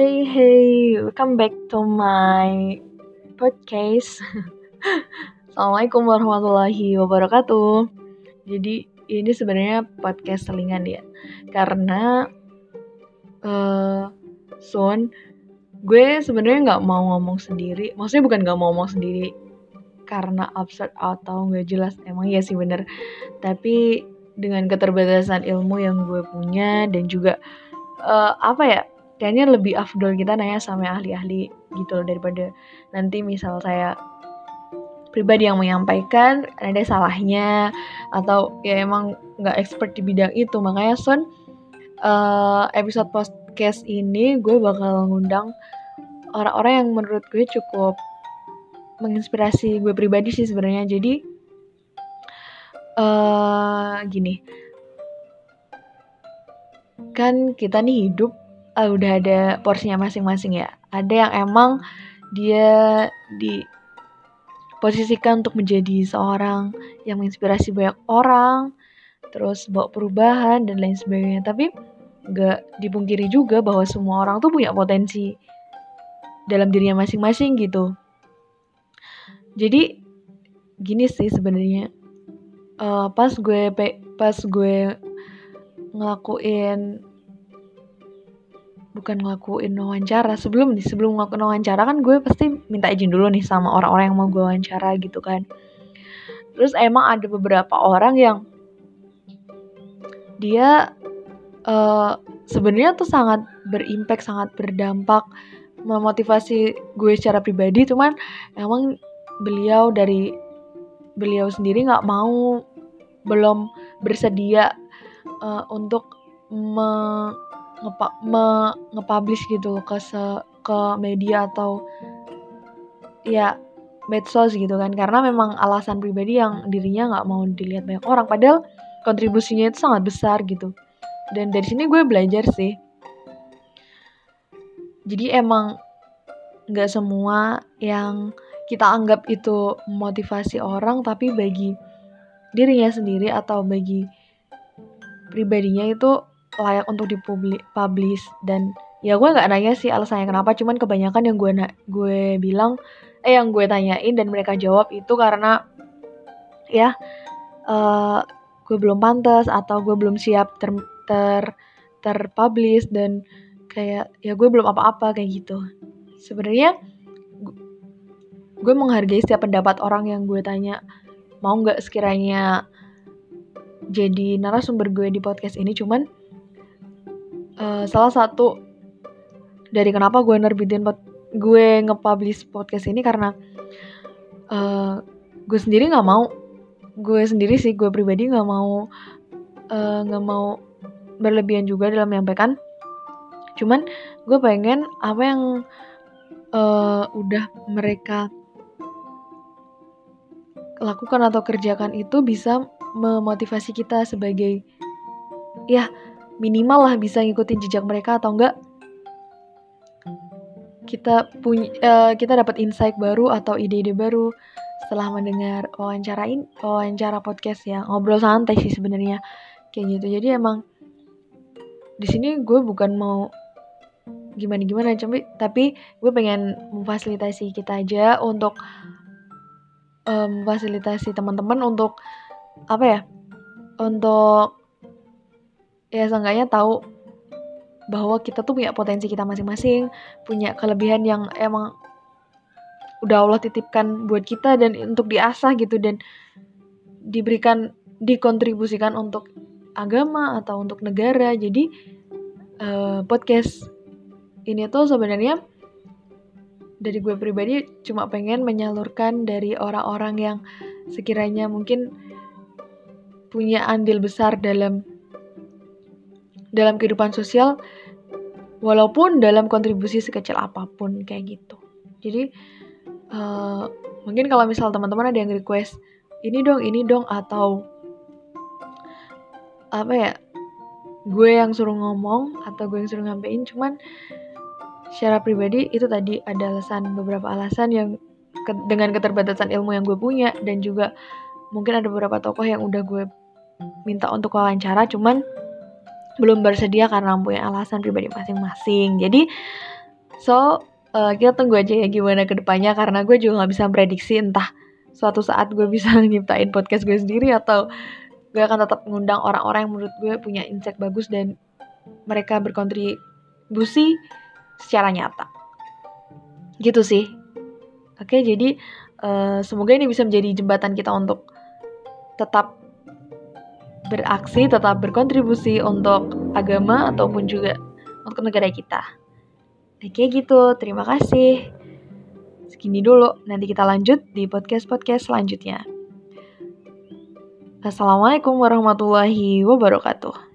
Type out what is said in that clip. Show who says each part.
Speaker 1: Hey hey, welcome back to my podcast. Assalamualaikum warahmatullahi wabarakatuh. Jadi ini sebenarnya podcast selingan ya, karena uh, soon gue sebenarnya nggak mau ngomong sendiri. Maksudnya bukan nggak mau ngomong sendiri karena absurd atau nggak jelas. Emang ya sih bener. Tapi dengan keterbatasan ilmu yang gue punya dan juga uh, apa ya kayaknya lebih afdol kita nanya sama ahli-ahli gitu loh daripada nanti misal saya pribadi yang menyampaikan ada salahnya atau ya emang nggak expert di bidang itu. Makanya Son uh, episode podcast ini gue bakal ngundang orang-orang yang menurut gue cukup menginspirasi gue pribadi sih sebenarnya. Jadi uh, gini. Kan kita nih hidup uh, udah ada porsinya masing-masing ya. Ada yang emang dia diposisikan untuk menjadi seorang yang menginspirasi banyak orang, terus bawa perubahan dan lain sebagainya. Tapi nggak dipungkiri juga bahwa semua orang tuh punya potensi dalam dirinya masing-masing gitu. Jadi gini sih sebenarnya uh, pas gue pas gue ngelakuin bukan ngelakuin wawancara. Sebelum nih sebelum ngelakuin wawancara kan gue pasti minta izin dulu nih sama orang-orang yang mau gue wawancara gitu kan. Terus emang ada beberapa orang yang dia uh, sebenarnya tuh sangat berimpact sangat berdampak memotivasi gue secara pribadi. Cuman emang beliau dari beliau sendiri nggak mau belum bersedia uh, untuk ngepa me ngepublish gitu ke se ke media atau ya medsos gitu kan. Karena memang alasan pribadi yang dirinya nggak mau dilihat banyak orang. Padahal kontribusinya itu sangat besar gitu. Dan dari sini gue belajar sih. Jadi emang nggak semua yang kita anggap itu motivasi orang tapi bagi dirinya sendiri atau bagi pribadinya itu layak untuk dipublish dan ya gue nggak nanya sih alasannya kenapa cuman kebanyakan yang gue gue bilang eh yang gue tanyain dan mereka jawab itu karena ya uh, gue belum pantas atau gue belum siap ter ter terpublish dan kayak ya gue belum apa-apa kayak gitu. Sebenarnya gue menghargai setiap pendapat orang yang gue tanya mau nggak sekiranya jadi narasumber gue di podcast ini cuman uh, salah satu dari kenapa gue nerbitin pod gue nge-publish podcast ini karena uh, gue sendiri nggak mau. Gue sendiri sih gue pribadi nggak mau eh, nggak uh, mau berlebihan juga dalam menyampaikan. Cuman gue pengen apa yang uh, udah mereka lakukan atau kerjakan itu bisa memotivasi kita sebagai ya minimal lah bisa ngikutin jejak mereka atau enggak. Kita punya uh, kita dapat insight baru atau ide-ide baru setelah mendengar wawancara ini wawancara podcast ya. Ngobrol santai sih sebenarnya kayak gitu. Jadi emang di sini gue bukan mau gimana gimana tapi tapi gue pengen memfasilitasi kita aja untuk um, memfasilitasi teman-teman untuk apa ya untuk ya seenggaknya tahu bahwa kita tuh punya potensi kita masing-masing, punya kelebihan yang emang udah Allah titipkan buat kita dan untuk diasah gitu dan diberikan dikontribusikan untuk agama atau untuk negara. Jadi uh, podcast ini tuh sebenarnya dari gue pribadi cuma pengen menyalurkan dari orang-orang yang sekiranya mungkin punya andil besar dalam dalam kehidupan sosial walaupun dalam kontribusi sekecil apa pun kayak gitu. Jadi uh, mungkin kalau misal teman-teman ada yang request ini dong ini dong atau apa ya gue yang suruh ngomong atau gue yang suruh ngampein cuman secara pribadi itu tadi ada alasan beberapa alasan yang ke, dengan keterbatasan ilmu yang gue punya dan juga mungkin ada beberapa tokoh yang udah gue minta untuk wawancara cuman belum bersedia karena punya alasan pribadi masing-masing. Jadi So, uh, kita tunggu aja ya gimana ke depannya karena gue juga nggak bisa prediksi entah suatu saat gue bisa nyiptain podcast gue sendiri atau gue akan tetap mengundang orang-orang yang menurut gue punya insight bagus dan mereka berkontribusi secara nyata. Gitu sih. Oke, jadi uh, semoga ini bisa menjadi jembatan kita untuk tetap beraksi, tetap berkontribusi untuk agama ataupun juga untuk negara kita. Oke gitu, terima kasih. Segini dulu, nanti kita lanjut di podcast-podcast selanjutnya. Assalamualaikum warahmatullahi wabarakatuh.